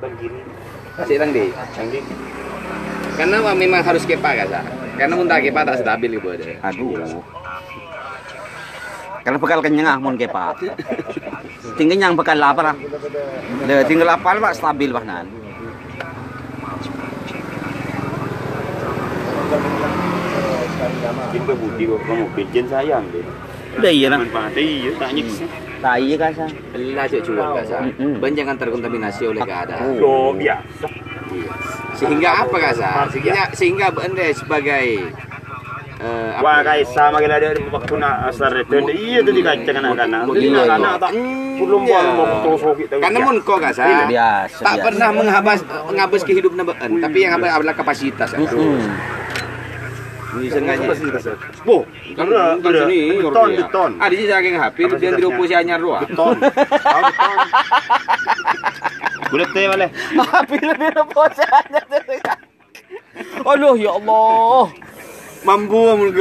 ban kiri Si tang di. canggih Karena wah, memang harus kepa kan, Sa? Karena mun tak kepa tak stabil gitu ada. Aduh. Kalau bekal kenyang ah mun kepa. Tinggal yang bekal lapar ah. Le tinggal lapar pak stabil pak nan. Jin berbudi kok kamu mobil Jin sayang deh Udah iya lah. manfaatnya iya tak nyiksa Tak iya kan sa. Lah cek cuan kan, Sa? Ban jangan terkontaminasi oleh keadaan. oh biasa Iya. Sehingga apa kan, Sa? Sehingga sehingga anda sebagai eh, apa Wah kayak sama kali ada waktu nak asar itu iya tuh dikacang anak-anak Mau jadi anak-anak kok. tak belum baru mau kita Karena mun kok kan, Sa? Biasa. biasa. Tak pernah menghabis menghabis kehidupan bean, tapi yang habis adalah kapasitas. Oh, Kan ada kan ada sini beton beton. Ah, di sini saking HP dia dirupu si anyar doa. beton. Boleh teh boleh Tapi lebih. Aduh ya Allah. Mampu mun